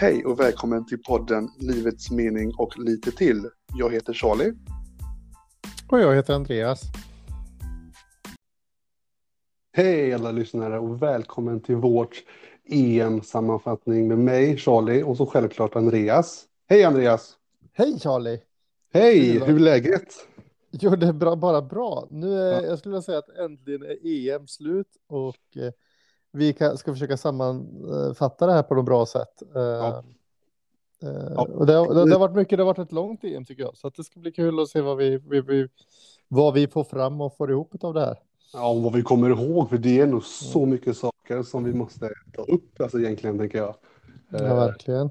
Hej och välkommen till podden Livets mening och lite till. Jag heter Charlie. Och jag heter Andreas. Hej alla lyssnare och välkommen till vårt EM-sammanfattning med mig, Charlie, och så självklart Andreas. Hej Andreas! Hej Charlie! Hej! Hur är läget? Jo, det är bra, bara bra. Nu är, ja. Jag skulle vilja säga att äntligen är EM slut och eh, vi kan, ska försöka sammanfatta det här på något bra sätt. Eh, ja. Eh, ja. Och det, det, det, har varit mycket, det har varit ett långt EM tycker jag, så att det ska bli kul att se vad vi, vi, vi, vad vi får fram och får ihop av det här. Ja, vad vi kommer ihåg, för det är nog så mycket saker som vi måste ta upp, alltså egentligen, tänker jag. Ja, verkligen.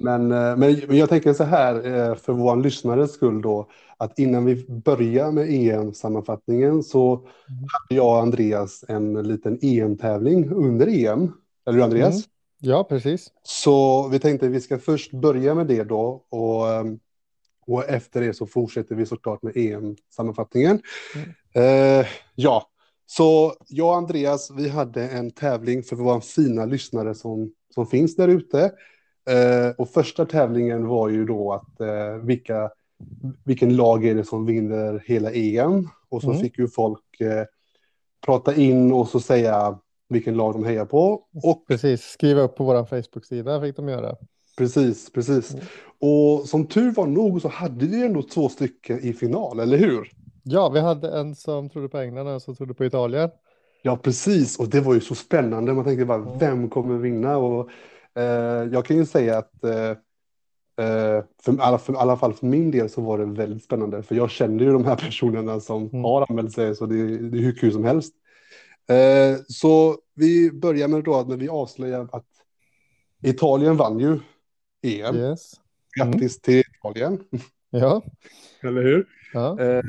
Men, eh, men jag tänker så här, eh, för vår lyssnares skull då, att innan vi börjar med EM-sammanfattningen så mm. hade jag och Andreas en liten EM-tävling under EM. Eller hur Andreas? Mm. Ja, precis. Så vi tänkte att vi ska först börja med det då och, ehm, och efter det så fortsätter vi såklart med EM-sammanfattningen. Mm. Uh, ja, så jag och Andreas, vi hade en tävling för våra fina lyssnare som, som finns där ute. Uh, och första tävlingen var ju då att uh, vilka, vilken lag är det som vinner hela EM? Och så mm. fick ju folk prata in och så säga vilken lag de hejar på. Och... Precis, skriva upp på vår Facebook-sida fick de göra. Precis, precis. Mm. Och som tur var nog så hade vi ändå två stycken i final, eller hur? Ja, vi hade en som trodde på England och en som trodde på Italien. Ja, precis. Och det var ju så spännande. Man tänkte bara, mm. vem kommer vinna? Och eh, jag kan ju säga att eh, eh för, alla, för alla fall för min del så var det väldigt spännande. För jag kände ju de här personerna som mm. har anmält sig, så det, det är hur kul som helst. Eh, så vi börjar med då att när vi avslöjar att Italien vann ju EM. Yes. Mm. Grattis till Italien. Ja. Eller hur? Ja. Eh,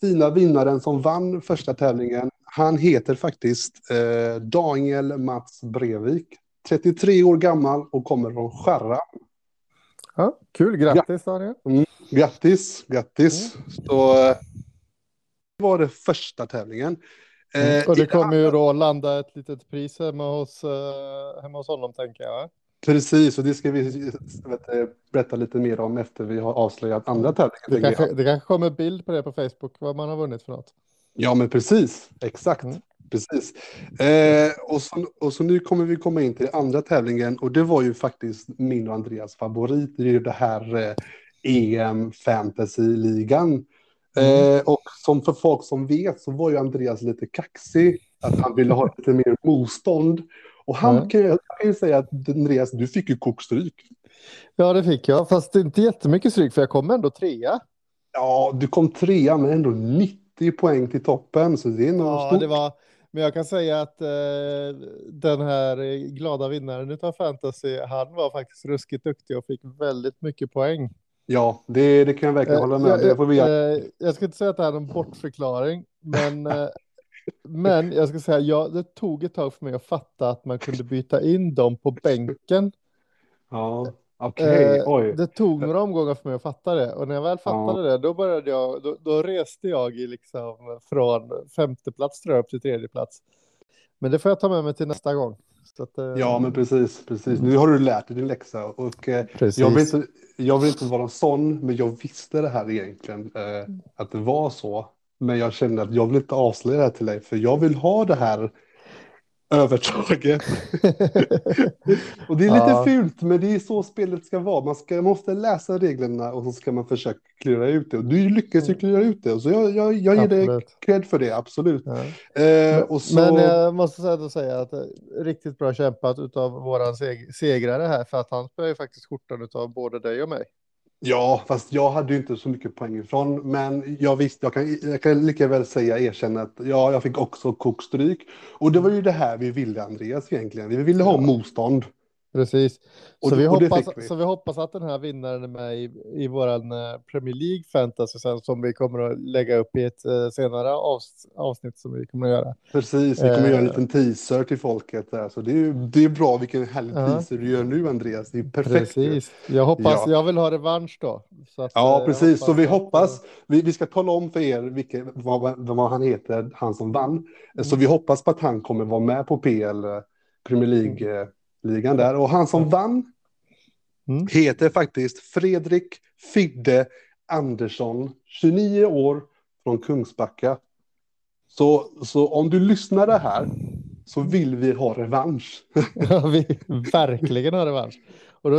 fina vinnaren som vann första tävlingen, han heter faktiskt eh, Daniel Mats Brevik. 33 år gammal och kommer från Skärra. Ja, kul, grattis Daniel. Mm, grattis, grattis. Mm. Så eh, det var det första tävlningen. Mm. Och det kommer ju då landa ett litet pris hemma hos, uh, hemma hos honom, tänker jag. Precis, och det ska vi berätta lite mer om efter vi har avslöjat andra tävlingar. Det kanske, det kanske kommer bild på det på Facebook, vad man har vunnit för något. Ja, men precis, exakt. Mm. Precis. Eh, och, så, och så nu kommer vi komma in till andra tävlingen och det var ju faktiskt min och Andreas favorit. Det är ju det här eh, EM Fantasy-ligan Mm. Eh, och som för folk som vet så var ju Andreas lite kaxig, att han ville ha lite mer motstånd. Och han mm. kan, jag kan ju säga att Andreas, du fick ju kokstryk. Ja, det fick jag, fast inte jättemycket stryk, för jag kom ändå trea. Ja, du kom trea, men ändå 90 poäng till toppen, så det är nog ja, stort. Det var, men jag kan säga att eh, den här glada vinnaren av fantasy, han var faktiskt ruskigt duktig och fick väldigt mycket poäng. Ja, det, det kan jag verkligen hålla med om. Jag, vi... Eh, jag ska inte säga att det här är en bortförklaring, men, eh, men jag ska säga, ja, det tog ett tag för mig att fatta att man kunde byta in dem på bänken. Ja, okej, okay. Eh, det tog några omgångar för mig att fatta det, och när jag väl fattade ja. det, då började jag, då, då reste jag i liksom från femte plats tror jag upp till tredje plats. Men det får jag ta med mig till nästa gång. Att, eh... Ja, men precis, precis. Nu har du lärt dig din läxa och eh, jag, vill inte, jag vill inte vara sån, men jag visste det här egentligen, eh, att det var så. Men jag kände att jag vill inte avslöja det här till dig, för jag vill ha det här övertaget. och det är lite ja. fult, men det är så spelet ska vara. Man ska, måste läsa reglerna och så ska man försöka klura ut det. Och du lyckas ju mm. klura ut det, så jag, jag, jag ger dig cred för det, absolut. Ja. Eh, men, så... men, jag måste säga, säga att det är riktigt bra kämpat av våran seg segrare här, för att han spelar ju faktiskt skjortan av både dig och mig. Ja, fast jag hade ju inte så mycket poäng ifrån. Men jag visste, jag kan, jag kan lika väl säga, erkänna att ja, jag fick också kokstryk. Och det var ju det här vi ville, Andreas, egentligen. Vi ville ha motstånd. Precis. Så, och, vi hoppas, vi. så vi hoppas att den här vinnaren är med i, i vår eh, Premier League Fantasy sen, som vi kommer att lägga upp i ett uh, senare avs, avsnitt som vi kommer att göra. Precis, vi kommer uh, göra en liten teaser till folket där. Så det är, det är bra vilken härlig uh, teaser du gör nu Andreas. Det är perfekt. Precis, jag hoppas, ja. jag vill ha revansch då. Att, ja, precis, så vi hoppas, vi, vi ska tala om för er vilka, vad, vad han heter, han som vann. Mm. Så vi hoppas på att han kommer vara med på PL, Premier League. Mm ligan där. Och han som vann, mm. heter faktiskt Fredrik Fidde Andersson, 29 år, från Kungsbacka. Så, så om du lyssnar det här så vill vi ha revansch. ja, vi verkligen ha revansch. Och, då,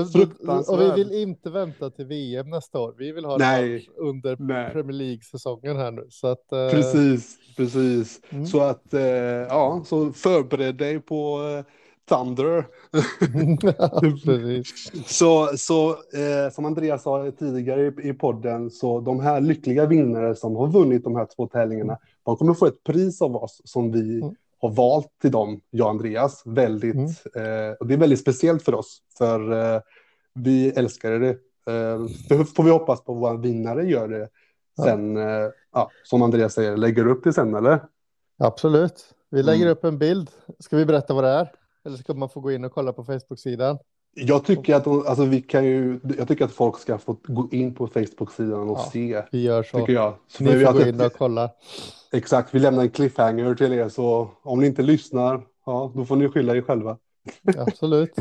och vi vill inte vänta till VM nästa år. Vi vill ha Nej. under Nej. Premier League-säsongen här nu. Så att, eh... Precis, precis. Mm. Så att, eh, ja, så förbered dig på eh, Thunder. så så eh, som Andreas sa tidigare i, i, podden, så de här lyckliga vinnare som har vunnit de här två tävlingarna, de kommer få ett pris av oss som vi mm. har valt till dem, jag och Andreas. Väldigt, mm. eh, och det är väldigt speciellt för oss, för eh, vi älskar det. Eh, får vi hoppas på våra vinnare gör det sen, ja. Eh, ja, som Andreas säger, lägger upp det sen, eller? Absolut. Vi lägger mm. upp en bild. Ska vi berätta vad det är? Eller ska man få gå in och kolla på Facebook-sidan? Jag tycker att, alltså, vi kan ju, jag tycker att folk ska få gå in på Facebook-sidan och ja, se. Vi gör så. Tycker jag. Så ni får gå in och kolla. Exakt, vi lämnar en cliffhanger till er så om ni inte lyssnar, ja, då får ni skylla er själva. Absolut.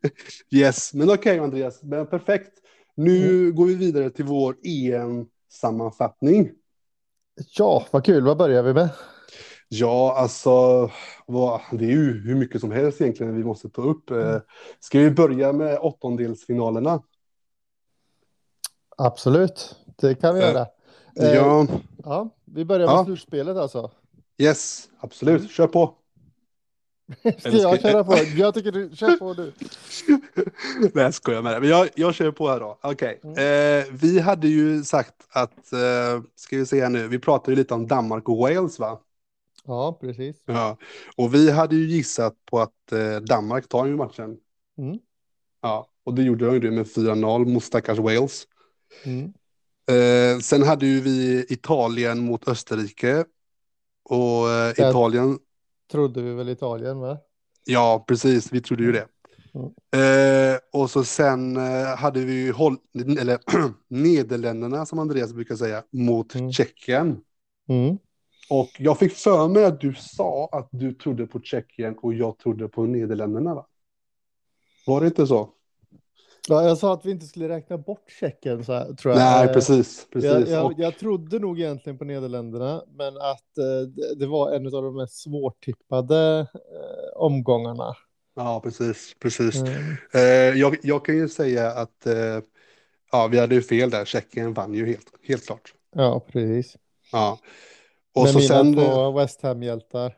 yes, men okej okay, Andreas, men perfekt. Nu mm. går vi vidare till vår EM-sammanfattning. Ja, vad kul. Vad börjar vi med? Ja, alltså, det är ju hur mycket som helst egentligen vi måste ta upp. Eh, mm. Ska vi börja med åttondelsfinalerna? Absolut, det kan vi göra. Eh, ja. ja, vi börjar med ja. slutspelet alltså. Yes, absolut. Kör på. Ska jag köra på? Jag tycker du kör på du. Nej, jag skojar med det. Men jag, jag kör på här då. Okej. Okay. Mm. Eh, vi hade ju sagt att, eh, ska vi se här nu, vi pratade ju lite om Danmark och Wales va? Ja, precis. Ja, och vi hade ju gissat på att eh, Danmark tar ju matchen. Mm. Ja, och det gjorde de ju med 4-0 mot stackars Wales. Mm. Eh, sen hade ju vi Italien mot Österrike. Och eh, Italien... Trodde vi väl Italien va? Ja, precis. Vi trodde ju det. Mm. Eh, och så sen eh, hade vi ju håll, eller, Nederländerna, som Andreas brukar säga, mot mm. Tjeckien. Mm. Och jag fick för mig att du sa att du trodde på Tjeckien och jag trodde på Nederländerna. Va? Var det inte så? Ja, jag sa att vi inte skulle räkna bort Tjeckien, så här, tror jag. Nej, precis. precis. Jag, jag, jag, trodde nog egentligen på Nederländerna, men att eh, det, det, var en av de mest svårtippade eh, omgångarna. Ja, precis. precis. Mm. Eh, jag, jag, kan ju säga att eh, ja, vi hade ju fel där. Tjeckien vann ju helt, helt klart. Ja, precis. Ja. Och Med så mina sen... två West Ham-hjältar.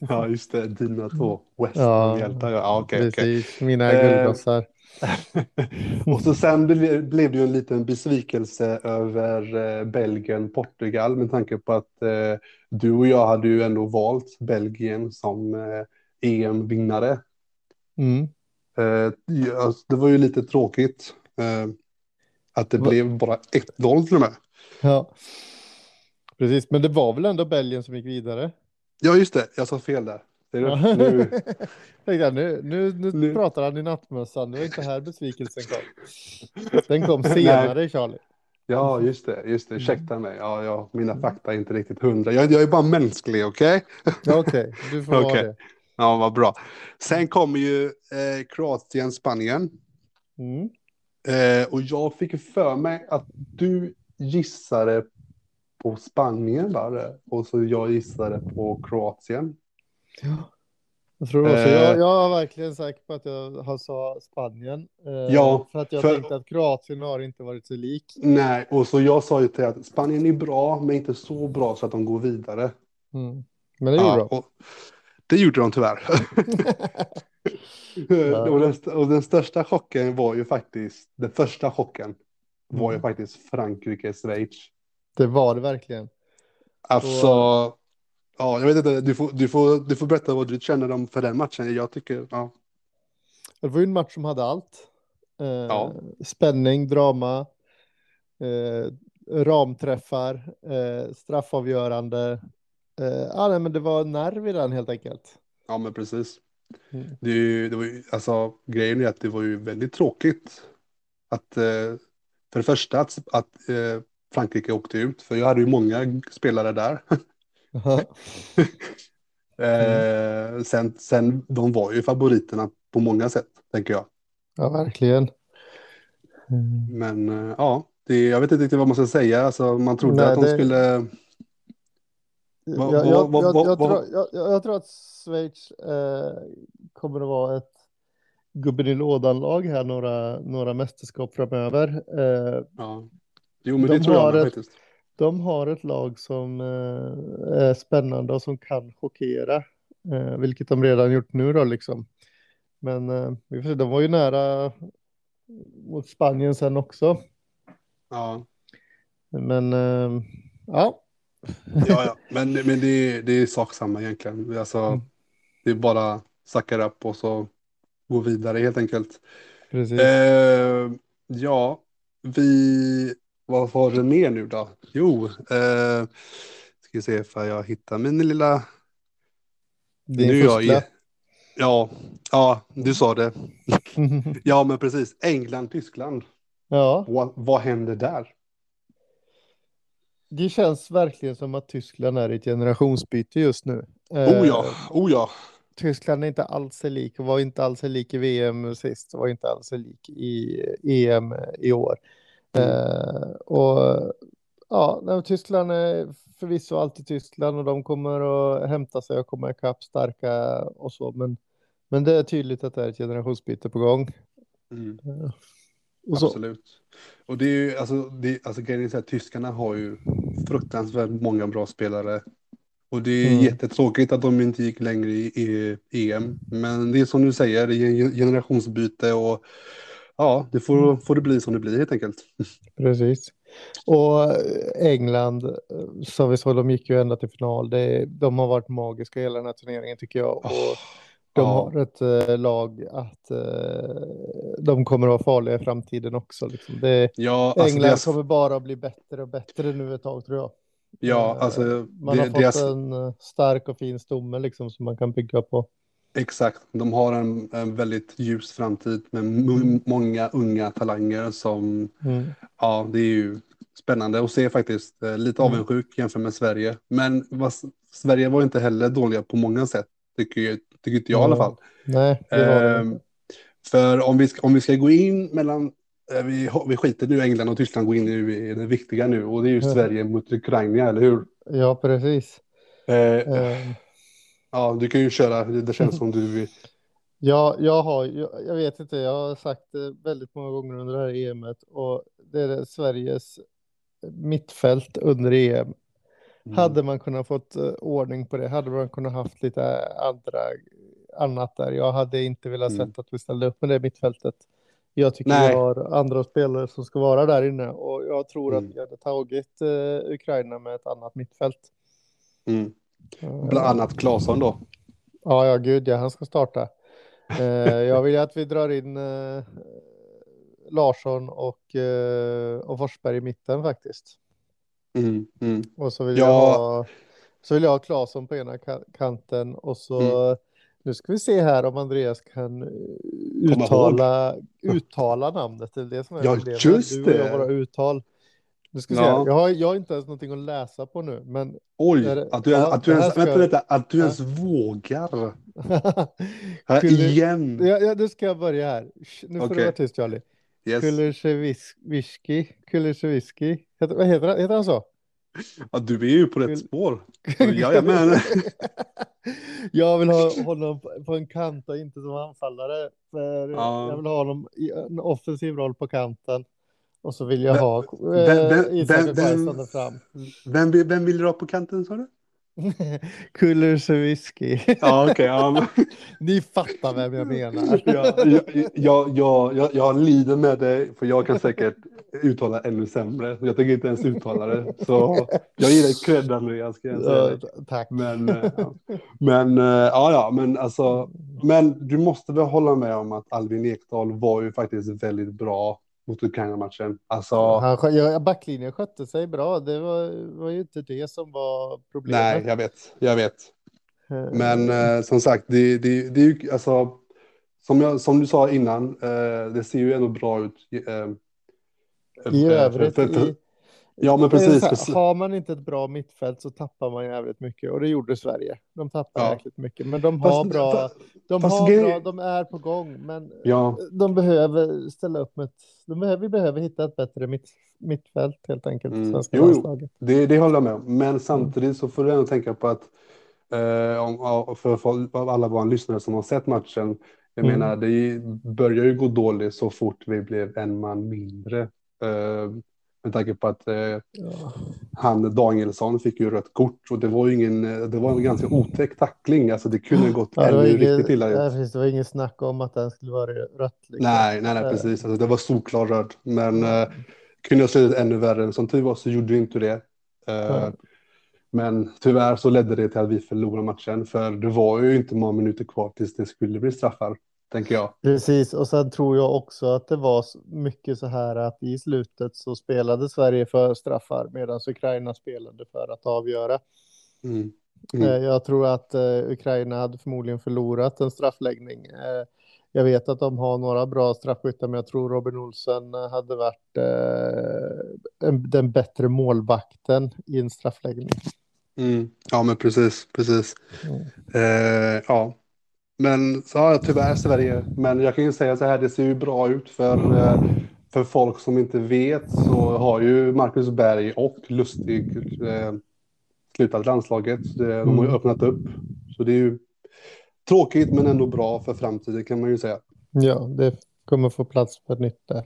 ja, just det. Dina två West Ham-hjältar. Ja, ja. Okay, Precis, okay. mina guldgossar. och så sen blev det ju en liten besvikelse över eh, Belgien, Portugal med tanke på att eh, du och jag hade ju ändå valt Belgien som eh, EM-vinnare. Mm. Eh, det var ju lite tråkigt eh, att det Va? blev bara 1-0 till och med. Ja. Precis, men det var väl ändå Belgien som gick vidare? Ja, just det. Jag sa fel där. Ja. Nu... nu, nu, nu, nu pratar han i nattmössan. Nu är inte här besvikelsen kom. Den kom senare, Nej. Charlie. Ja, just det. Just det. Ursäkta mig. Ja, ja, mina fakta är inte riktigt hundra. Jag, jag är bara mänsklig, okej? Okay? Okej. Okay. Du får okay. vara det. Ja, vad bra. Sen kommer ju eh, Kroatien, Spanien. Mm. Eh, och jag fick för mig att du gissade på Spanien där. Och så jag gissade på Kroatien. Ja. Jag tror också, eh, jag, jag är verkligen säker på att jag sa Spanien. Eh, ja, för att jag för, tänkte att Kroatien har inte varit så lik. Nej, och så jag sa ju till att Spanien är bra, men inte så bra så att de går vidare. Mm. Men det gjorde ja, de. det gjorde de tyvärr. ja. och, den, och, den, största chocken var ju faktiskt, den första chocken var mm. ju faktiskt Frankrike-Schweiz. Det var det verkligen. Alltså, och... ja, jag vet inte, du får, du, får, du får berätta vad du känner om för den matchen. Jag tycker, ja. Det var ju en match som hade allt. Eh, ja. Spänning, drama, eh, ramträffar, eh, straffavgörande. Eh, ah, nej, men det var nerv i den helt enkelt. Ja, men precis. Mm. Det, det var ju, alltså, grejen är att det var ju väldigt tråkigt att, eh, för det första att, att eh, Frankrike åkte ut, för jag hade ju många spelare där. eh, sen, sen, de var ju favoriterna på många sätt, tänker jag. Ja, verkligen. Mm. Men uh, ja, det, jag vet inte riktigt vad man ska säga. Alltså, man trodde Nej, att de det... skulle... Jag tror att Schweiz eh, kommer att vara ett gubben i lådan-lag här några, några mästerskap framöver. Eh, ja. Jo, men de det tror jag ett, faktiskt. De har ett lag som eh, är spännande och som kan chockera, eh, vilket de redan gjort nu då liksom. Men eh, de var ju nära mot Spanien sen också. Ja. Men eh, ja. ja, ja, men, men det, det är sak samma egentligen. Alltså, mm. Det är bara suckar upp och så gå vidare helt enkelt. Precis. Eh, ja, vi, vad var det mer nu då? Jo, eh, ska vi se för jag hittar min lilla... Din nu jag i... Ja, ja, du sa det. ja, men precis. England, Tyskland. Ja. Vad, vad händer där? Det känns verkligen som att Tyskland är i ett generationsbyte just nu. Oh ja, oh ja. Tyskland är inte alls lik var inte alls lik i VM sist. Var inte alls lik i EM i år. Mm. Eh, och ja, Tyskland är förvisso alltid Tyskland och de kommer att hämta sig och komma ikapp starka och så. Men, men det är tydligt att det är ett generationsbyte på gång. Mm. Eh, och Absolut. Och det är ju, alltså, det, alltså grejen är så här, tyskarna har ju fruktansvärt många bra spelare och det är mm. jättetråkigt att de inte gick längre i, EM. Men det är som du säger, det är generationsbyte och ja, det får, mm. får det bli som det blir helt enkelt. Precis. Och England, som vi såg, de gick ju ända till final. Det, de har varit magiska hela den här turneringen tycker jag. Och oh, de oh. har ett äh, lag att äh, de kommer att vara farliga i framtiden också. Liksom. Det, ja, alltså England det... kommer bara att bli bättre och bättre nu ett tag tror jag. Ja, eh, alltså. Man det, har fått deras... en eh, stark och fin stomme liksom som man kan bygga på. Exakt, de har en, en väldigt ljus framtid med mm. många unga talanger som, mm. ja, det är ju spännande att se faktiskt. Eh, lite mm. avundsjuk jämfört med Sverige. Men vad, Sverige var inte heller dåliga på många sätt, tycker, tycker inte jag i alla fall. Nej. Ehm, för om vi, ska, om vi ska gå in mellan Eh, vi, vi skiter nu England och Tyskland går in i det viktiga nu och det är ju. Sverige mot Ukraina, eller hur? Ja, precis. Eh, eh. Ja, du kan ju köra, det känns som du... Ja, jag har, jag, jag, vet inte, jag har sagt det väldigt många gånger under det här EMet och det är Sveriges mittfält under EM. Mm. Hade man kunnat fått uh, ordning på det, hade man kunnat haft lite andra, annat där. Jag hade inte velat mm. sett att vi ställde upp med det mittfältet. Jag tycker Nej. vi har andra spelare som ska vara där inne och jag tror mm. att vi hade tagit uh, Ukraina med ett annat mittfält. Mm. Bland annat Claesson då. Ja, ja, gud, ja, han ska starta. uh, jag vill att vi drar in uh, Larsson och, uh, och Forsberg i mitten faktiskt. Mm, mm. Och så vill ja. jag ha, så vill jag ha Claesson på ena kanten och så mm. Nu ska vi se här om Andreas kan uttala, uttala namnet. Det är det som är ja, problemet. just det. Du och jag, våra uttal. Nu ska ja. se, jag har, jag har inte ens någonting att läsa på nu. Men Oj, det, att, du, ja, att, du ens, vänta, att du ens vågar. igen. Ja, nu ska jag börja här. Nu får okay. du vara tyst Charlie. Yes. Kulersevski. Kulersevski. Heter, heter, heter han så? Ja, du är ju på rätt spår. Jajamän. jag vill ha honom på en kant och inte som anfallare. För ja. Jag vill ha honom i en offensiv roll på kanten. Och så vill jag ha eh, Isak vem, fram. Vem, vem vill du ha på kanten sa du? Kulersevski. Ja, okej. Okay, ja. Ni fattar vem jag menar. jag, jag, jag, jag, jag lider med dig, för jag kan säkert uttala ännu sämre. Jag tänker inte ens uttala det. Så jag ger dig cred Andreas. Ska jag säga. Ja, tack. Men, eh, ja. men eh, ja, ja, men alltså. Men du måste väl hålla med om att Albin Ekdal var ju faktiskt väldigt bra mot Ukraina-matchen. Alltså... Han, ja, backlinjen skötte sig bra. Det var, var ju inte det som var problemet. Nej, jag vet. Jag vet. Eh. Men eh, som sagt, det, det, det är ju alltså. Som, jag, som du sa innan, eh, det ser ju ändå bra ut. Eh, I övrigt, för, för, för, Ja, men precis. Här, precis. har man inte ett bra mittfält så tappar man jävligt mycket och det gjorde Sverige. De tappar ja. jäkligt mycket, men de har fast, bra. De har grej... bra. De är på gång, men ja. de behöver ställa upp med ett. De behöver, vi behöver hitta ett bättre mitt, mittfält helt enkelt. Mm. Jo, jo. Det, det håller jag med om, men samtidigt så får du ändå tänka på att eh, för, för alla våra lyssnare som har sett matchen. Jag mm. menar, det börjar ju gå dåligt så fort vi blev en man mindre. Eh, med tanke på att eh, ja. han Danielsson fick ju rött kort och det var ju ingen, det var en ganska otäck tackling. Alltså det kunde gått ja, ännu riktigt illa ut. Det var ingen snack om att den skulle vara rött. Liksom. Nej, nej, nej, precis. Alltså, det var solklar röd. Men eh, kunde ha sett ännu värre. Som tur var så gjorde vi inte det. Eh, men tyvärr så ledde det till att vi förlorade matchen. För det var ju inte många minuter kvar tills det skulle bli straffar tänker jag. Precis, och sen tror jag också att det var mycket så här att i slutet så spelade Sverige för straffar medan Ukraina spelade för att avgöra. Mm. Mm. Eh, jag tror att uh, Ukraina hade förmodligen förlorat en straffläggning. Uh, jag vet att de har några bra straffskyttar, men jag tror Robin Olsen hade varit en, den bättre målvakten i en straffläggning. Mm. Ja, men precis, precis. Mm. ja, men ja, tyvärr Sverige. Men jag kan ju säga så här, det ser ju bra ut för, eh, för folk som inte vet så har ju Marcus Berg och Lustig eh, slutat landslaget. De har ju mm. öppnat upp. Så det är ju tråkigt men ändå bra för framtiden kan man ju säga. Ja, det kommer få plats för nytt där.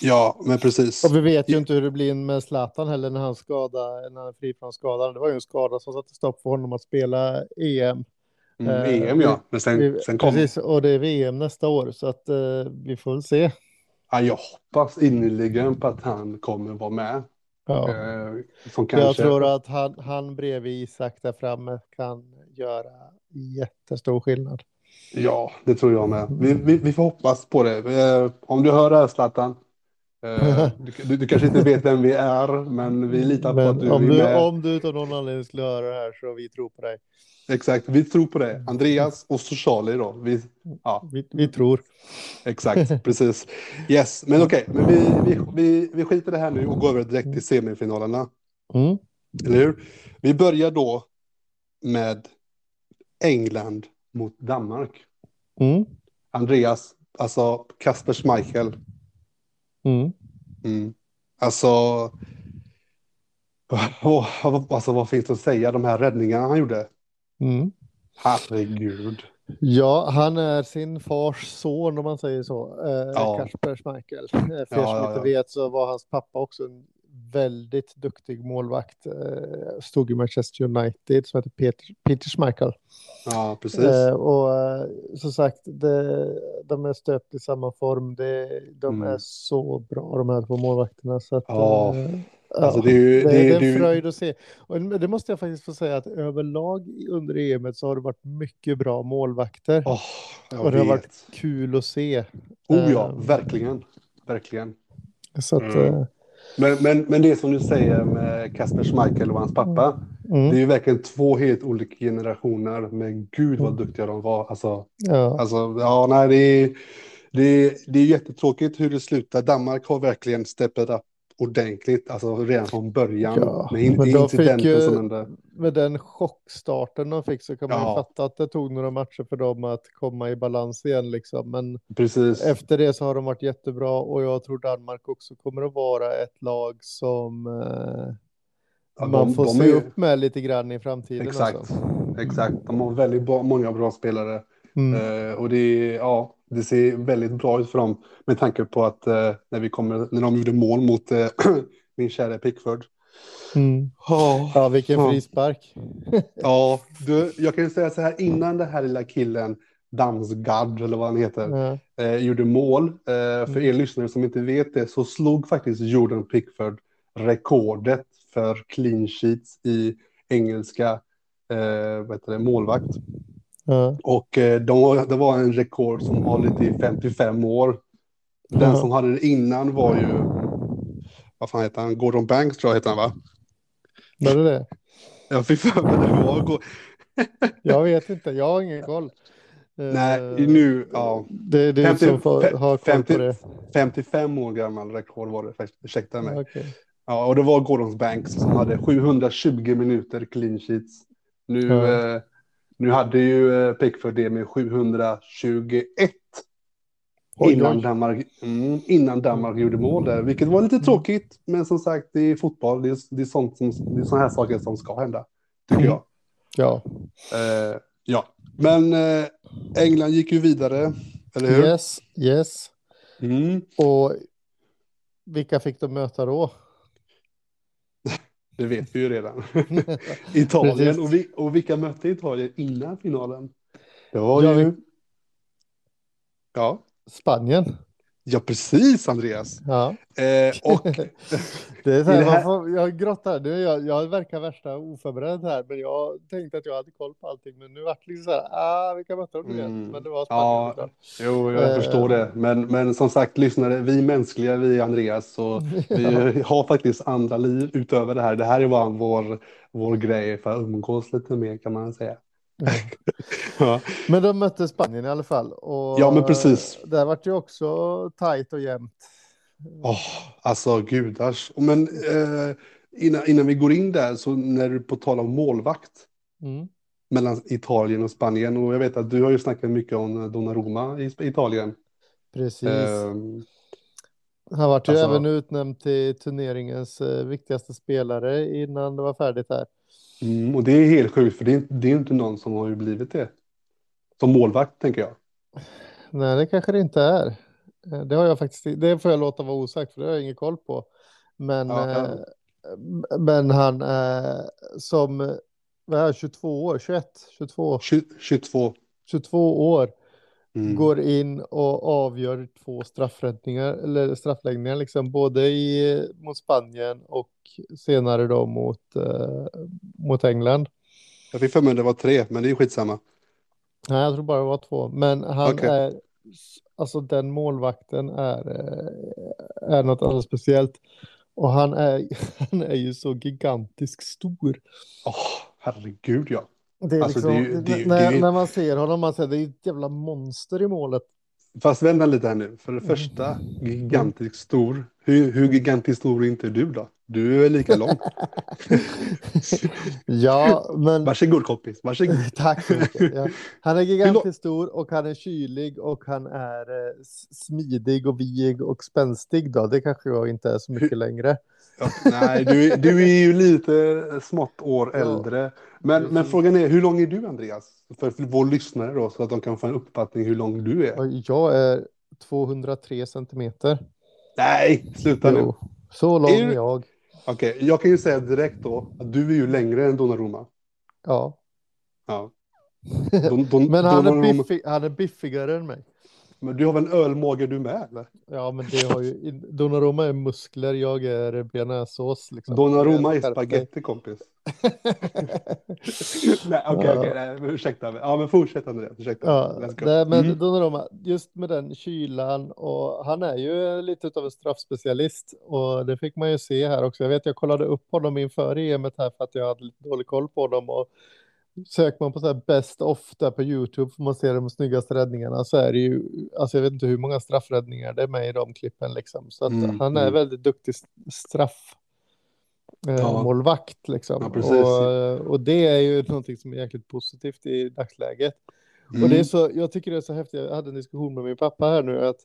Ja, men precis. Och vi vet ju inte hur det blir med Zlatan heller när han skadar, när han är fri från skadan. Det var ju en skada som satte stopp för honom att spela EM. Mm, VM eh, ja, men sen, sen kom... Precis, och det är VM nästa år så att uh, vi får väl se. Ja, jag hoppas innerligen på att han kommer vara med. Ja. Uh, kanske... Jag tror att han, han bredvid Isak där framme kan göra jättestor skillnad. Ja, det tror jag med. Vi, vi, vi får hoppas på det. Om du hör det här Zlatan, du, du, du, kanske inte vet vem vi är, men vi litar men på att du om är du, med. Om du av någon anledning skulle höra det här så vi tror på dig. Exakt, vi tror på det. Andreas och så Charlie då. Vi, ja. vi, vi tror. Exakt, precis. Yes, men okej, okay. men vi, vi, vi, vi skiter det här nu och går över direkt till semifinalerna. Mm. Eller hur? Vi börjar då med England mot Danmark. Mm. Andreas, alltså Kasper Schmeichel. Mm. Mm. Alltså, oh, alltså, vad finns att säga? De här räddningarna han gjorde. Mm. Herregud. Ja, han är sin fars son om man säger så. Eh, ja. Kasper Schmeichel. Eh, för ja, er som inte vet så var hans pappa också en väldigt duktig målvakt. Eh, stod i Manchester United som heter Peter, Peter Schmeichel. Ja, precis. Eh, och eh, som sagt, det, de är stöpt i samma form. Det, de mm. är så bra de här två målvakterna. Så att, ja. Eh, Alltså det, är ju, det, det, är en fröjd att se. Och det måste jag faktiskt få säga att överlag under EM så har det varit mycket bra målvakter. Oh, och det har varit kul att se. Oh ja, uh, verkligen. Verkligen. Så att, mm. uh, men, men, men det som du säger med Kasper Schmeichel och hans pappa. Mm. Det är ju verkligen två helt olika generationer. Men gud vad mm. duktiga de var. Alltså, ja. alltså ja, nej, det är, det, är, det är jättetråkigt hur det slutar. Danmark har verkligen steppat upp ordentligt, alltså redan från början. Ja, med in, incidenten som hände. Med den chockstarten de fick så kan man ja. fatta att det tog några matcher för dem att komma i balans igen. Liksom. Men Precis. efter det så har de varit jättebra och jag tror Danmark också kommer att vara ett lag som eh, ja, man de, får de se är... upp med lite grann i framtiden. Exakt, exakt. De har väldigt bra, många bra spelare. Mm. Uh, och det är, ja, det ser väldigt bra ut för dem med tanke på att eh, när, vi kommer, när de gjorde mål mot eh, min kära Pickford. Mm. Oh, ja, vilken oh. frispark. ja, du, jag kan säga så här innan det här lilla killen Damsgaard eller vad han heter mm. eh, gjorde mål. Eh, för mm. er lyssnare som inte vet det så slog faktiskt Jordan Pickford rekordet för clean sheets i engelska eh, vad heter det, målvakt. Mm. Och eh, de, det var en rekord som hållit i 55 år. Den mm. som hade det innan var ju, vad fan heter han, Gordon Banks tror jag heter han va? Var det det? Jag fick för mig det var. jag vet inte, jag har ingen koll. Nej, uh, nu, ja. Det är du 50, som får ha koll 50, på det. 55 år gammal rekord var det, ursäkta mig. Okay. Ja, och det var Gordons Banks som hade 720 minuter clean sheets. Nu, Ja. eh, nu hade ju eh, Pickford det med 721 Oj, innan oj. Danmark, mm, innan Danmark gjorde mål där, vilket var lite tråkigt. Men som sagt, det är fotboll. Det är, det är, sånt som, det är såna här saker som ska hända, tycker Mm. jag. Ja, Eh, ja, men eh, England gick ju vidare, eller hur? yes, yes. Mm, Och vilka fick de möta då? Det vet vi ju redan. Italien. Och, vi, och vilka mötte Italien innan finalen? Det var Ja, ju... Ja, Spanien. Ja precis Andreas. Ja. Eh, och Det är så här, det här- får, jag grottar, nu, jag, jag verkar värsta oförberedd här, men jag tänkte att jag hade koll på allting, men nu vart det liksom så här, ah, vilka de igen? Mm. Men det var Spanien Ja. Jo, jag Eh. förstår det. Men, men som sagt, lyssnare, vi mänskliga, vi Andreas, så vi har faktiskt andra liv utöver det här. Det här är bara vår, vår grej för att umgås lite mer kan man säga. Ja. Men de mötte Spanien i alla fall. Och Ja, men precis. eh, Där vart det också tajt och jämnt. Åh, alltså gudars. Men eh, innan, innan vi går in där, så när du på tal om målvakt Mm. mellan Italien och Spanien, och jag vet att du har ju snackat mycket om Donnarumma i Italien. Precis. Ehm, Han vart ju alltså- även utnämnd till turneringens eh, viktigaste spelare innan det var färdigt här. Mm, och det är helt sjukt, för det är, det är inte någon som har blivit det. Som målvakt, tänker jag. Nej, det kanske det inte är. Eh, Det har jag faktiskt, det får jag låta vara osagt för det har jag ingen koll på. Men, Ja, eh, men han eh, som, vad är han, 22 år, 21, 22, Tju- 22. 22 år Mm. går in och avgör två straffräddningar eller straffläggningar liksom både i, mot Spanien och senare då mot, eh, mot England. Jag fick för mig det var tre, men det är skitsamma. Nej, jag tror bara det var två. Men han Okej. är, alltså den målvakten är, eh, är något alldeles speciellt. Och han är, han är ju så gigantiskt stor. Åh, herregud ja. Det är Alltså, liksom, det är ju- det är ju- när, är ju- när man ser honom, man säger det är ett jävla monster i målet. Fast vänta lite här nu. För det första, gigantiskt stor. Hur, hur gigantiskt stor är inte du då? Du är lika lång. Ja, men Varsågod kompis, varsågod. tack så mycket. Ja. Han är gigantiskt stor och han är kylig och han är eh, smidig och vig och spänstig då. Det kanske jag inte är så mycket längre. Ja, nej, du, är- du är ju lite smått år Ja. äldre. Men, men frågan är, hur lång är du Andreas? För, vår lyssnare då, så att de kan få en uppfattning hur lång du är. Jag är 203 centimeter. Nej, sluta nu. Jo, så lång Är du- jag. Okej, jag kan ju säga direkt då att du är ju längre än Donnarumma. Ja. Ja. Don, don, Men han är, biffig, han är biffigare än mig. Men du har väl en ölmage du med eller? Ja, men det har ju... Donnarumma är muskler, jag är bearnaisesås. Liksom. Donnarumma är spaghetti kompis. nej, okej, Ja. okej, nej, men ursäkta mig. Ja, men fortsätt Andreas, ursäkta. Ja, nej, men Mm. Donnarumma, just med den kylan och han är ju lite av en straffspecialist och det fick man ju se här också. Jag vet, jag kollade upp honom inför EMet här för att jag hade lite dålig koll på dem och söker man på så här best of där på YouTube får man se de snyggaste räddningarna så är det ju, alltså jag vet inte hur många straffräddningar det är med i de klippen liksom. Så att Mm, han är mm. väldigt duktig straff eh, Ja. målvakt liksom. Ja, och, och det är ju någonting som är jäkligt positivt i dagsläget. Mm. Och det är så, jag tycker det är så häftigt, jag hade en diskussion med min pappa här nu, att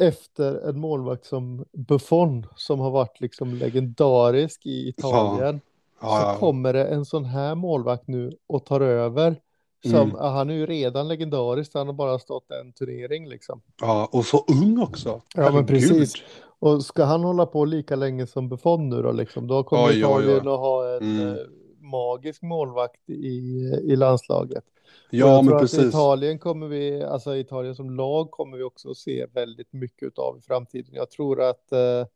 efter en målvakt som Buffon, som har varit liksom legendarisk i Italien, ja, så ja. kommer det en sån här målvakt nu och tar över. Som, Mm. Han är ju redan legendarisk, han har bara stått en turnering liksom. ja, och så ung också. Ja, men precis. Och ska han hålla på lika länge som Buffon nu då liksom, då kommer Oj. Italien att ha en Mm. eh, magisk målvakt i, i landslaget. Ja, men precis. Italien kommer vi, alltså Italien som lag kommer vi också att se väldigt mycket av i framtiden. Jag tror att, eh,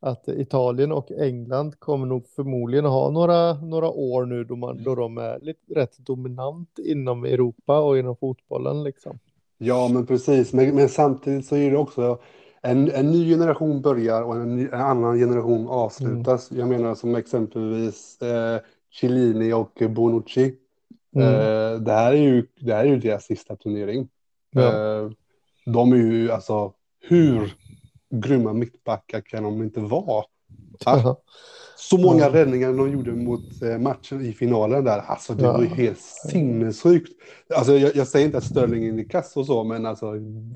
att Italien och England kommer nog förmodligen ha några, några år nu då, man, då de är lite, rätt dominant inom Europa och inom fotbollen liksom. Ja, men precis. Men, men samtidigt så är det också en, en ny generation börjar och en, ny, en annan generation avslutas. Mm. Jag menar som exempelvis eh, Chiellini och Bonucci. Mm. Eh, det här är ju, det här är ju deras sista turnering. Ja. Eh, de är ju alltså, hur grymma mittbackar kan de inte vara? Ja. Så många ja. räddningar de gjorde mot eh, matchen i finalen där. Alltså det ja. var ju helt sinnessjukt. Alltså jag, jag, säger inte att Sterling är i kass och så, men alltså,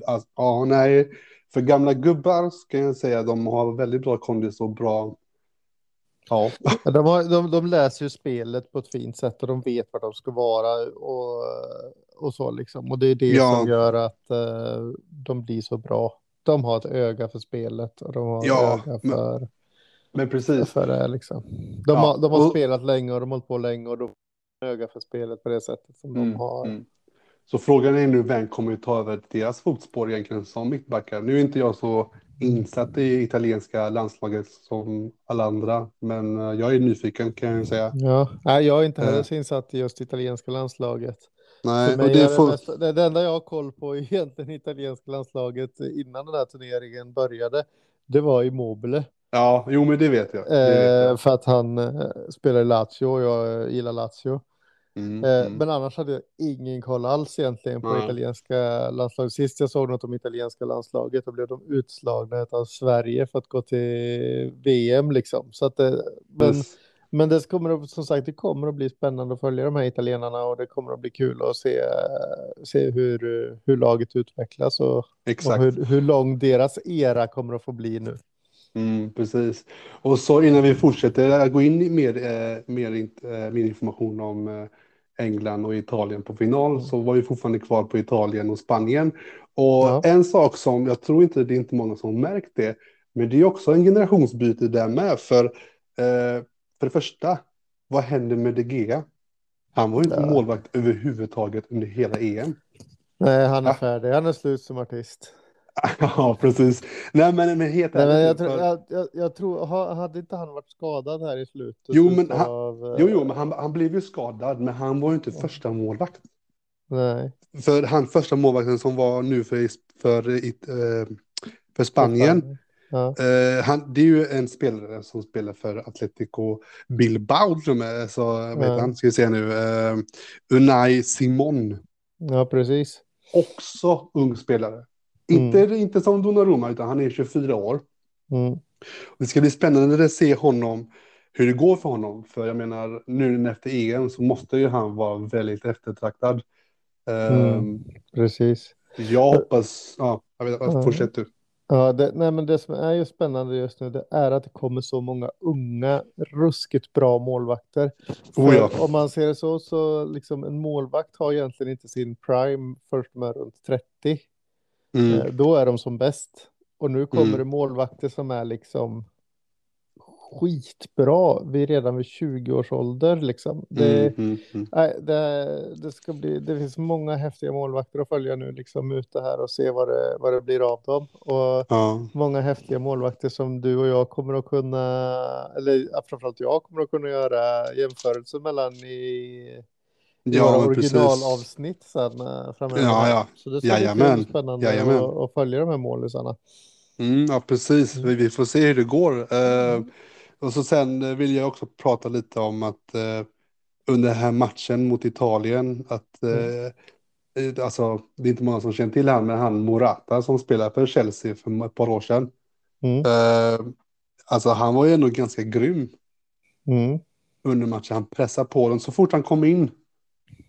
alltså, ja nej. För gamla gubbar ska jag säga att de har väldigt bra kondis och bra Ja. De, har, de, de läser ju spelet på ett fint sätt och de vet var de ska vara och, och så liksom. Och det är det ja. som gör att uh, de blir så bra. De har ett öga för spelet och de har ja, ett öga för, men, men precis. för det liksom. De, ja. har, de har och, spelat länge och de har hållit på länge och de har öga för spelet på det sättet som mm, de har. Mm. Så frågan är nu vem kommer ta över deras fotspår egentligen som mittbackar. Nu är inte jag så insatt i italienska landslaget som alla andra, men eh, jag är nyfiken kan jag säga. Ja, nej, jag är inte heller eh. så insatt i just italienska landslaget. Nej, och det, får... det, mest, det, det enda jag har koll på egentligen italienska landslaget innan den här turneringen började, det var Immobile. Ja, jo men det vet jag. Det vet jag. Eh, för att han eh, spelar i Lazio och jag gillar Lazio. Mm, eh, mm. Men annars hade jag ingen koll alls egentligen på Nej. italienska landslaget. Sist jag såg något om italienska landslaget, då blev de utslagna av Sverige för att gå till VM liksom. Så att det, men, yes. Men det kommer som sagt, det kommer att bli spännande att följa de här italienarna och det kommer att bli kul att se, se hur, hur laget utvecklas och, och hur, hur lång deras era kommer att få bli nu. Mm, precis. Och så innan vi fortsätter att gå in i mer, eh, mer, eh, mer information om eh, England och Italien på final så var vi fortfarande kvar på Italien och Spanien. Och ja. en sak som jag tror inte det är inte många som märkt det, men det är också en generationsbyte där med. För, eh, för det första, vad händer med De Gea? Han var ju inte ja. målvakt överhuvudtaget under hela EM. Nej, han är ja. färdig. Han är slut som artist. ja, precis. Nej, men, men helt Nej, men jag, tror, jag, jag, jag, tror, hade inte han varit skadad här i slutet? Jo, men han, av, jo, jo, men han, han blev ju skadad, men han var ju inte första målvakt. Nej. För han första målvakten som var nu för, för, eh, för Spanien, Ja. Uh, han, det är ju en spelare som spelar för Atletico Bilbao, så ja. vet han, ska vi se nu, uh, Unai Simon. Ja, precis. Också ung spelare. Inte, mm. inte som Donnarumma, utan han är 24 år. Mm. Det ska bli spännande att se honom, hur det går för honom. För jag menar, nu efter EM så måste ju han vara väldigt eftertraktad. Mm. Um, Precis. Jag hoppas, ja, jag vet, fortsätt du. Ja, det, nej, men det som är ju spännande just nu, det är att det kommer så många unga, ruskigt bra målvakter. Oh ja. Om man ser det så, så liksom en målvakt har egentligen inte sin prime först med runt 30. Mm. Eh, då är de som bäst. Och nu kommer mm. det målvakter som är liksom skitbra vi redan vid 20 års ålder liksom. Det, mm, mm, mm. Nej, det, det, ska bli, det finns många häftiga målvakter att följa nu liksom ute här och se vad det, vad det blir av dem. Och ja. många häftiga målvakter som du och jag kommer att kunna, eller framförallt jag kommer att kunna göra jämförelser mellan i ja, originalavsnitt sen eh, framöver. Ja, ja. Så det ska bli spännande att, att, följa de här målisarna. Mm, ja, precis. Vi, vi får se hur det går. Uh, och så sen vill jag också prata lite om att uh, under den här matchen mot Italien, att mm. uh, alltså, det är inte många som känner till han, men han Morata som spelar för Chelsea för ett par år sedan. Mm. alltså han var ju ändå ganska grym mm. under matchen. Han pressade på dem så fort han kom in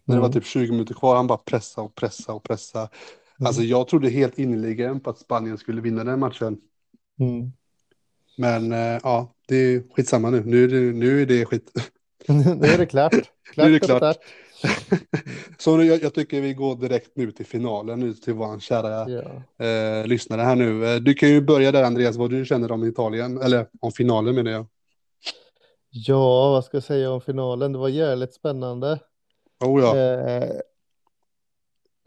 när det var mm. typ 20 minuter kvar, han bara pressa och pressa och pressa. Mm. Alltså jag trodde helt innerligen på att Spanien skulle vinna den matchen. Mm. Men äh, ja, det är skitsamma nu. Nu är det, nu är det skit. nu är det klart. klart nu är det klart. Så jag, jag, tycker vi går direkt nu till finalen, nu till vår kära ja. eh, lyssnare här nu. Eh, du kan ju börja där Andreas, vad du känner om Italien, eller om finalen menar jag. Ja, vad ska jag säga om finalen? Det var jävligt spännande. Oh ja. Eh,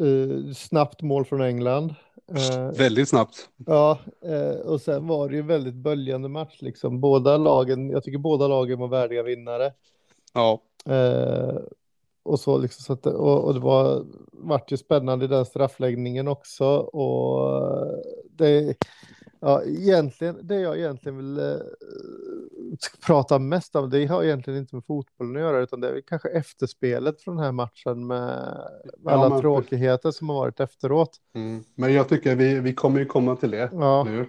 eh, snabbt mål från England. Eh, väldigt snabbt. Ja, eh, och sen var det ju väldigt böljande match liksom. Båda lagen, jag tycker båda lagen var värdiga vinnare. Ja. Eh, och så liksom så att, och, och det var vart ju spännande i den straffläggningen också och det ja, egentligen det jag egentligen vill pratar mest om, det har egentligen inte med fotbollen att göra, utan det är kanske efterspelet från den här matchen med alla ja, tråkigheter som har varit efteråt. Mm. Men jag tycker vi, vi kommer ju komma till det ja. nu. Uh,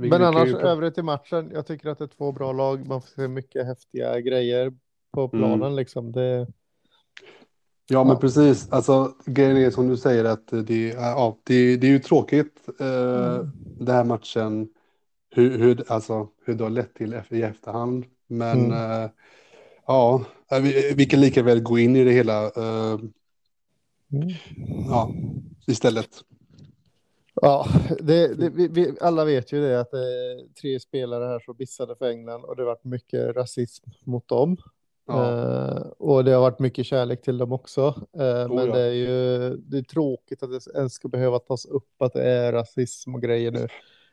vi, men vi annars ju... övrigt i matchen, jag tycker att det är två bra lag, man får se mycket häftiga grejer på planen mm. liksom. Det... Ja, men precis. Alltså, grejen är som du säger att det, ja, det, det är ju tråkigt eh, mm. den här matchen hur, hur, alltså, hur det har lett till i efterhand. Men mm. uh, ja, vi, vi, kan lika väl gå in i det hela uh, mm. ja, istället. Ja, det, det, vi, vi, alla vet ju det att det är tre spelare här som bissade för England och det varit mycket rasism mot dem. Ja. Uh, och det har varit mycket kärlek till dem också. Uh, oh, men det är ju det är tråkigt att det ens ska behöva tas upp att det är rasism och grejer nu.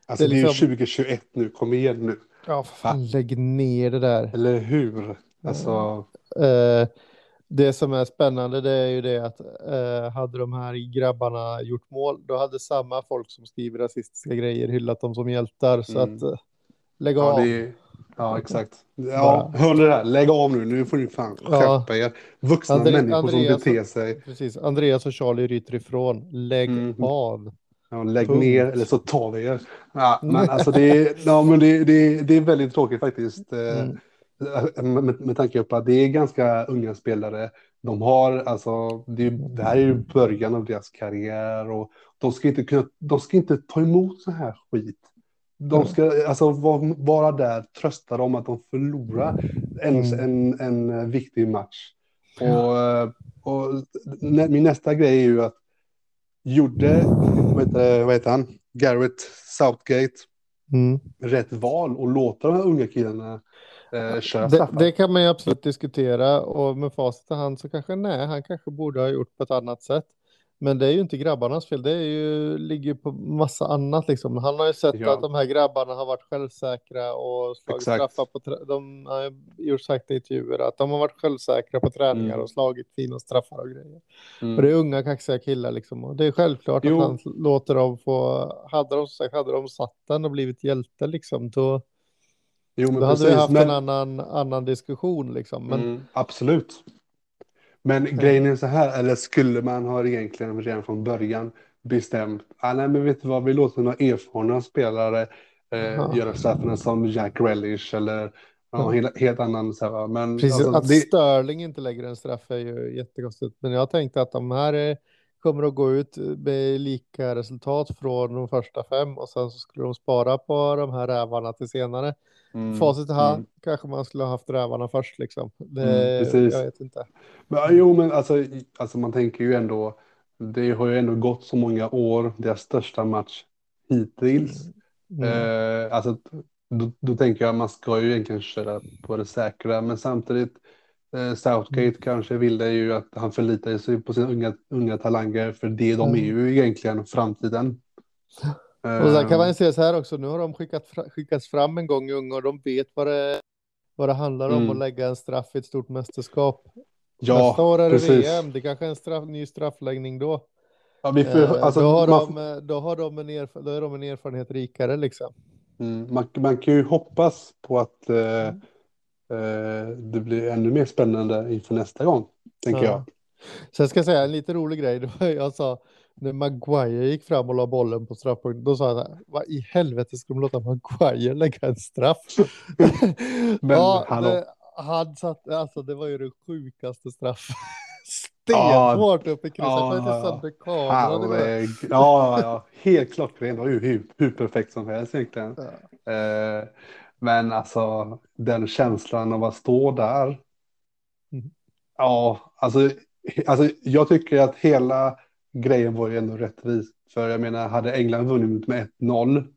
Alltså det är, liksom... det är 2021 nu, kom igen nu. Ja, fan, lägg ner det där. Eller hur? Alltså... Uh, det som är spännande det är ju det att hade de här grabbarna gjort mål, då hade samma folk som skriver rasistiska grejer hyllat dem som hjältar. Så mm. att lägg av. Ja, är... ja exakt. Ja, hör ni det här? Lägg av nu, nu får ni fan skärpa ja. er. Vuxna Andre människor Andreas, som beter sig. Precis, Andreas och Charlie ryter ifrån. Lägg mm. av. Ja, lägg Punkt. ner eller så tar vi er. Ja, men alltså det, är, ja, men det, det, det är väldigt tråkigt faktiskt. Eh, mm. Med, med tanke på att det är ganska unga spelare. De har, alltså, det, det här är ju början av deras karriär och de ska inte, kunna, de ska inte ta emot så här skit. De ska alltså vara, där, trösta dem att de förlorar en, mm. en, en viktig match. Och, eh, och min nästa grej är ju att gjorde, vad heter, vad heter han, Garrett Southgate, mm. rätt val och låta de här unga killarna eh, köra det, det kan man ju absolut diskutera och med facit i hand så kanske nej, han kanske borde ha gjort på ett annat sätt. Men det är ju inte grabbarnas fel, det är ju, ligger på massa annat liksom. Han har ju sett ja. att de här grabbarna har varit självsäkra och slagit Exakt. straffar på, de har gjort sagt i intervjuer att de har varit självsäkra på träningar mm. och slagit fina straffar och grejer. Mm. Och det är unga kaxiga killar liksom. Och det är självklart jo. att han låter dem få, hade de sagt, hade de satt den och blivit hjälte liksom, då, jo, då hade vi haft men... en annan, annan diskussion liksom. Men... Mm, absolut. Men mm. grejen är så här, eller skulle man ha egentligen redan från början bestämt, ah, nej men vet du vad, vi låter några erfarna spelare eh, göra straffarna som Jack Relish eller ja, helt, helt annan. Så här, men, Precis, alltså, att det... Sterling inte lägger en straff är ju jättekonstigt, men jag tänkte att de här är, kommer att gå ut med lika resultat från de första fem och sen så skulle de spara på de här rävarna till senare. Mm. Facit hand mm. kanske man skulle ha haft rävarna först liksom. Det, mm, precis. Jag vet inte. Men, jo, men alltså, alltså man tänker ju ändå. Det har ju ändå gått så många år. Deras största match hittills. Mm. Eh, alltså, då, då, tänker jag att man ska ju egentligen köra på det säkra, men samtidigt Southgate mm. kanske ville ju att han förlitar sig på sina unga, unga talanger, för det de är mm. ju egentligen framtiden. Och sen kan man ju se så här också, nu har de skickat, skickats fram en gång unga och de vet vad det, vad det handlar om mm. att lägga en straff i ett stort mästerskap. Ja, Nästa år är det precis. VM, det kanske är en straff, ny straffläggning då. Ja, vi får, eh, alltså, då, har man, de, då, har de en erf då är de en erfarenhet rikare liksom. Mm, man, man, kan ju hoppas på att eh, eh, det blir ännu mer spännande inför nästa gång, tänker ja. jag. Sen ska jag säga en lite rolig grej. Det jag sa, när Maguire gick fram och la bollen på straffpunkten, då sa jag här, vad i helvete ska de låta Maguire lägga en straff? Men ja, hallå. Det, han satt, alltså det var ju den sjukaste straff. Stenhårt upp i krysset, ja, inte sönder kameran. Ja, ja, ja, helt klockren. Det var ju hur, hur perfekt som helst egentligen. Ja. Eh, men alltså den känslan av att stå där. Mm. Ja, alltså, alltså jag tycker att hela grejen var ju ändå rättvis. För jag menar, hade England vunnit med 1-0,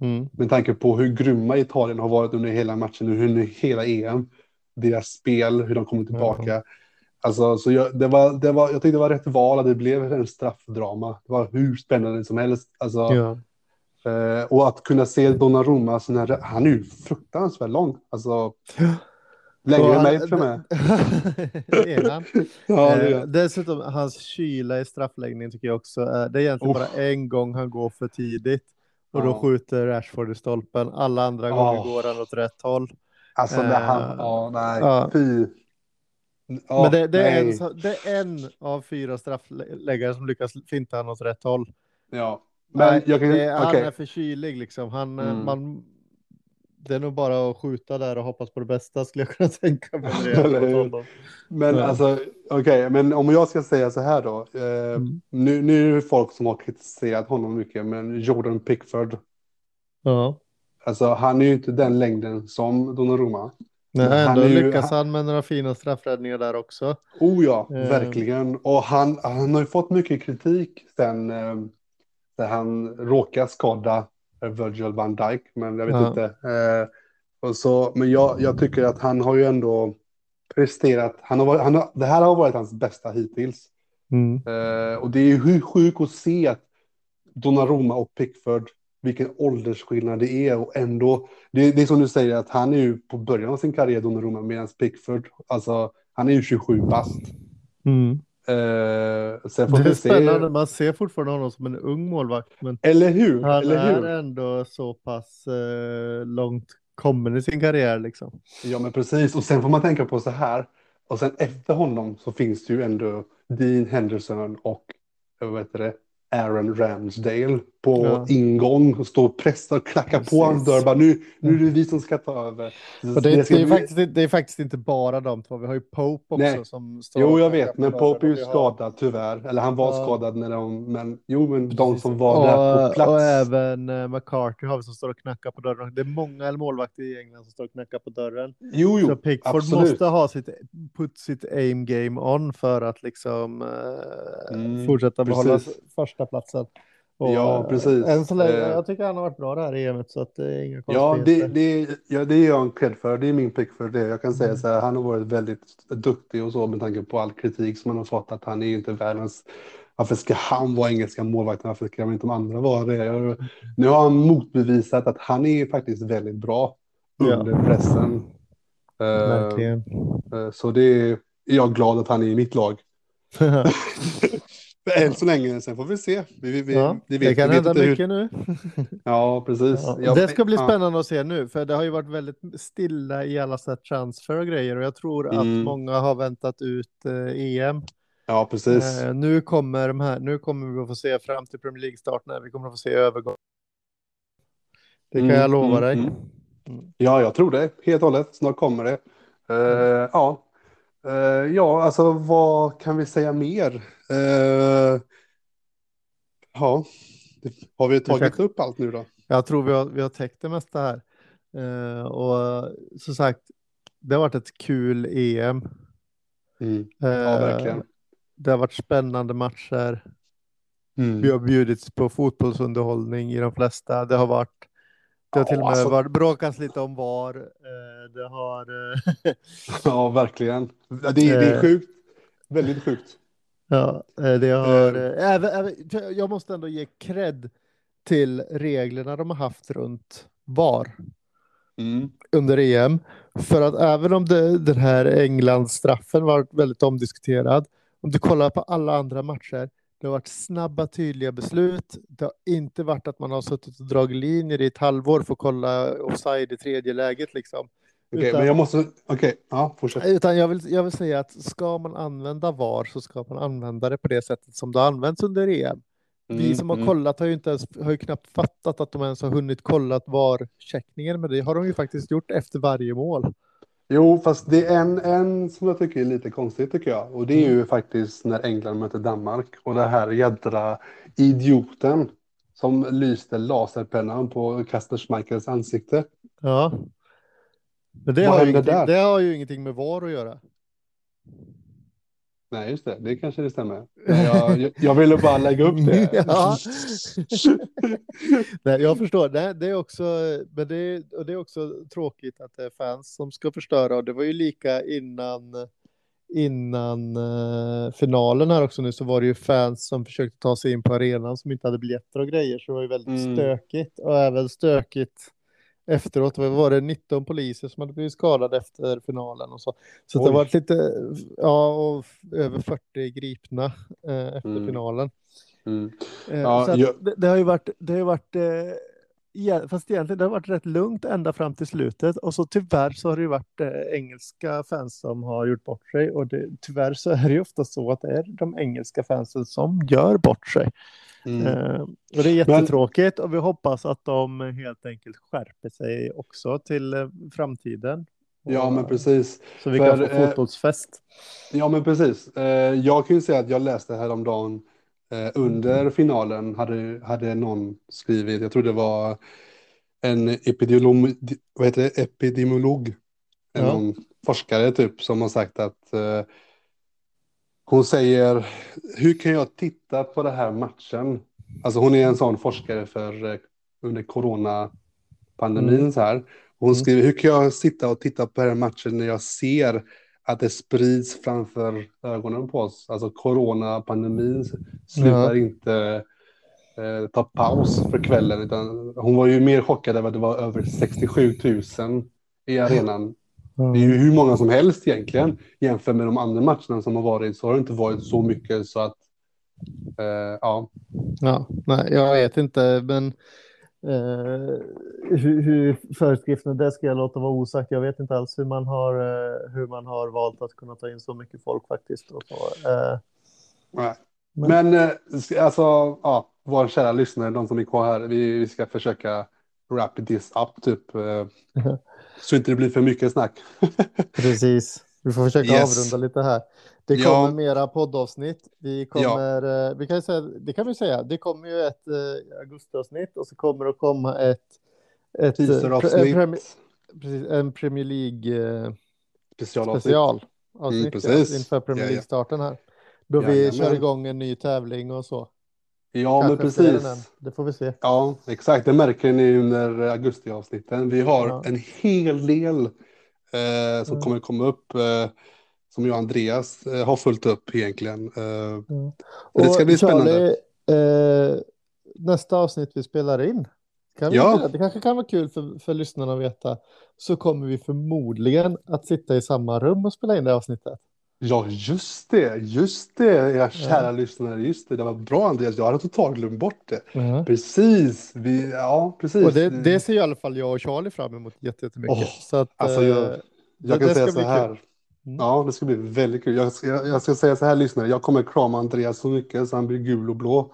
mm. med tanke på hur grymma Italien har varit under hela matchen, under hela EM, deras spel, hur de kommer tillbaka. Mm. Alltså, så jag, det var, det var, jag tyckte det var rätt val att det blev en straffdrama. Det var hur spännande som helst. Alltså, ja. Eh, och att kunna se Donnarumma, alltså, när, han är ju fruktansvärt lång. Alltså, Längre än mig till och med. det är han. ja, det är. Eh, dessutom hans kyla i straffläggning tycker jag också. Eh, det är egentligen oh. bara en gång han går för tidigt. Och då skjuter Rashford i stolpen. Alla andra gånger går han åt rätt håll. Alltså det han, uh, ja nej, ja. fy. Oh, Men det, det, är en, det, är en, av fyra straffläggare som lyckas finta honom åt rätt håll. Ja. Men nej, jag kan, det, okay. Han är för kylig liksom. Han, mm. man, det är nog bara att skjuta där och hoppas på det bästa skulle jag kunna tänka mig. men ja. alltså, okej, okay, men om jag ska säga så här då. Eh, mm. nu, nu är det folk som har kritiserat honom mycket, men Jordan Pickford. Ja. Alltså, han är ju inte den längden som Donnarumma. Nej, ändå han lyckas han med några fina straffräddningar där också. Oh ja, eh. verkligen. Och han, han har ju fått mycket kritik sen eh, han råkade skada Virgil van Dijk, men jag vet ja. inte. Eh, och så, men jag, jag tycker att han har ju ändå presterat. Han har han har, det här har varit hans bästa hittills. Mm. Eh, och det är ju sjukt att se att Donnarumma och Pickford, vilken åldersskillnad det är och ändå, det, det är som du säger att han är ju på början av sin karriär Donnarumma medan Pickford, alltså han är ju 27 bast. Mm. Uh, sen får det är vi spännande, se... man ser fortfarande honom som en ung målvakt. Men Eller hur? Han Eller är hur? ändå så pass uh, långt kommen i sin karriär liksom. Ja men precis, och sen får man tänka på så här. Och sen efter honom så finns det ju ändå Dean Henderson och vad heter det, Aaron Ramsdale på ja. ingång och stå och pressa och klacka Precis. på hans dörr. Bara, nu, nu är det vi som ska ta över. Det, det, det, är bli... faktiskt, det är faktiskt inte bara de två. Vi har ju Pope också Nej. som står Jo, jag vet, men Pope är ju skadad tyvärr. Eller han var ja. skadad när de, men jo, men Precis. de som var och, där på plats. Och även uh, McCarthy har vi som står och knackar på dörren. Det är många målvakter i England som står och knackar på dörren. Jo, jo, Så Pickford absolut. måste ha sitt, put sitt aim game on för att liksom uh, mm, fortsätta behålla första platsen. Och, ja, precis. Än så länge, jag tycker han har varit bra det här EMet så att det är inga ja det, det, ja, det är jag en cred för. Det är min pick för det. Jag kan säga mm. så här, han har varit väldigt duktig och så med tanke på all kritik som han har fått att han är inte världens varför ska han vara engelska målvakten? Varför ska inte de andra vara det? Nu har han motbevisat att han är faktiskt väldigt bra under ja. pressen. Eh, Verkligen. Uh, så det är jag glad att han är i mitt lag. Än så länge, sen får vi se. Vi, vi, ja, vi vet, det kan hända mycket hur... nu. ja, precis. Ja, jag... Det ska bli spännande ja. att se nu, för det har ju varit väldigt stilla i alla sätt transfer och grejer och jag tror mm. att många har väntat ut eh, EM. Ja, precis. Eh, nu kommer de här, nu kommer vi att få se fram till Premier League-start när vi kommer att få se övergång. Det kan mm, jag lova mm, dig. Mm. mm. Ja, jag tror det helt och hållet. Snart kommer det. Uh, ja, Uh, ja, alltså vad kan vi säga mer? Uh, ja, har vi tagit upp allt nu då? Jag tror vi har, vi har täckt det mesta här. Uh, och som sagt, det har varit ett kul EM. Mm. Ja, verkligen. Det har varit spännande matcher. Mm. Vi har bjudits på fotbollsunderhållning i de flesta. Det har varit det har till och med alltså... varit bråkats lite om VAR. Eh, det har... Eh, ja, verkligen. Det är, det är eh. sjukt. Väldigt sjukt. Ja, det har... Äh... Även, även, jag måste ändå ge cred till reglerna de har haft runt VAR. Mm. under EM. För att även om det, den här Englandsstraffen var väldigt omdiskuterad, om du kollar på alla andra matcher det har varit snabba, tydliga beslut. Det har inte varit att man har suttit och dragit linjer i ett halvår för att kolla offside i tredje läget. Liksom. Okej, okay, men jag måste... Okej, okay, ja, fortsätt. Utan jag vill, jag vill säga att ska man använda VAR så ska man använda det på det sättet som det har använts under EM. Mm, Vi som har mm. kollat har ju, inte ens, har ju knappt fattat att de ens har hunnit kolla VAR-checkningen, men det har de ju faktiskt gjort efter varje mål. Jo, fast det är en, en som jag tycker är lite konstigt tycker jag. Och det är ju mm. faktiskt när England möter Danmark. Och det här jädra idioten som lyste laserpennan på Kasper Schmeichels ansikte. Ja. Men det har, ju det har ju ingenting med VAR att göra. Nej, just det. Det kanske det stämmer. Jag, jag, ville bara lägga upp det. ja. Nej, jag förstår. Nej, det är också, men det är, och det är också tråkigt att det är fans som ska förstöra. Och det var ju lika innan, innan uh, finalen här också nu så var det ju fans som försökte ta sig in på arenan som inte hade biljetter och grejer. Så det var ju väldigt mm. stökigt och även stökigt efteråt var det 19 poliser som hade blivit skadade efter finalen och så. Så Oj. det var lite, ja, och över 40 gripna eh, efter mm. finalen. Mm. Eh, ja, det, det, har ju varit, det har varit eh, fast egentligen det har varit rätt lugnt ända fram till slutet och så tyvärr så har det ju varit eh, engelska fans som har gjort bort sig och det, tyvärr så är det ju ofta så att det är de engelska fansen som gör bort sig. Mm. Eh, och det är jättetråkigt och vi hoppas att de helt enkelt skärper sig också till eh, framtiden. Ja, men precis. Så vi kan För, få eh, fotbollsfest. Ja, men precis. Eh, jag kan ju säga att jag läste häromdagen Eh, under finalen hade, hade någon skrivit, jag tror det var en epidemiolog, vad heter det, epidemiolog, ja. någon forskare typ, som har sagt att eh, hon säger, hur kan jag titta på den här matchen? Alltså hon är en sån forskare för eh, under coronapandemin mm. så här. Hon mm. skriver, hur kan jag sitta och titta på den här matchen när jag ser att det sprids framför ögonen på oss. Alltså coronapandemin slutar ja. inte eh, ta paus för kvällen. Utan hon var ju mer chockad över att det var över 67 000 i arenan. Det är ju hur många som helst egentligen. Jämfört med de andra matcherna som har varit så har det inte varit så mycket så att eh, ja. Ja, nej, jag vet inte, men Eh, hur, hur föreskrifterna, det ska jag låta vara osagt. Jag vet inte alls hur man har, eh, hur man har valt att kunna ta in så mycket folk faktiskt. Och så. Nej. Men, men alltså, ja, våra kära lyssnare, de som är kvar här, vi, vi ska försöka wrap this up typ. Eh, så inte det blir för mycket snack. Precis, vi får försöka yes. avrunda lite här. Det kommer ja. mera poddavsnitt. Vi kommer, ja. Eh, vi kan säga, det kan vi säga, det kommer ju ett uh, augustiavsnitt och så kommer det att komma ett, ett uh, pre, premi, precis, en Premier League uh, specialavsnitt, special avsnitt, mm, precis. Inför Premier League-starten här. Då vi ja, kör igång en ny tävling och så. Ja, Kanske men precis. Det får vi se. Ja, exakt. Det märker ni under augustiavsnitten. Vi har ja. en hel del eh, som mm. kommer komma upp. Eh, som jag och Andreas eh, har fullt upp egentligen. Eh, mm. Det ska bli spännande. Charlie, eh, nästa avsnitt vi spelar in, kan ja. det kanske kan vara kul för, för lyssnarna att veta, så kommer vi förmodligen att sitta i samma rum och spela in det avsnittet. Ja, just det, just det, era kära ja. lyssnare, just det, det var bra Andreas, jag hade totalt glömt bort det. Mm. Precis, vi, ja, precis. Och det, det ser i alla fall jag och Charlie fram emot jättemycket. Oh, så att, alltså jag, eh, jag kan säga så här. Mm. Ja, det ska bli väldigt kul. Jag ska, jag ska säga så här, lyssnare. Jag kommer krama Andreas så mycket så han blir gul och blå.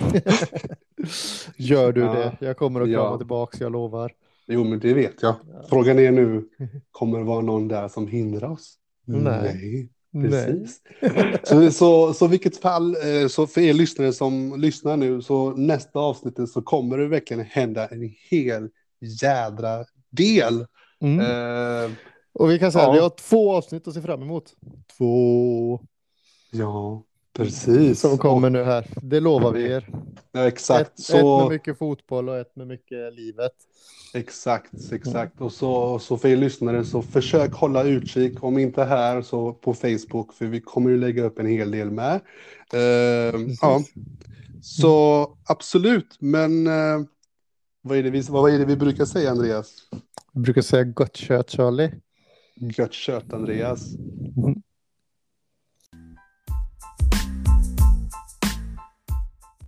Gör du ja. det? Jag kommer att krama ja. tillbaka, jag lovar. Jo, men det vet jag. Frågan är nu, kommer det vara någon där som hindrar oss? Nej. Nej. Precis. så, så, så vilket fall, eh, så för er lyssnare som lyssnar nu, så nästa avsnitt så kommer det verkligen hända en hel jädra del. Mm. Eh, och vi kan säga ja. vi har två avsnitt att se fram emot. Två. Ja, precis. Som kommer nu här. Det lovar vi er. Ja, exakt. Ett, så... ett med mycket fotboll och ett med mycket livet. Exakt, exakt. Och så, så för er lyssnare så försök hålla utkik, om inte här så på Facebook, för vi kommer ju lägga upp en hel del med. Uh, ja. Så absolut, men uh, vad, är det vi, vad är det vi brukar säga, Andreas? Vi brukar säga gott kött, Charlie. Gött kött, Andreas. Mm.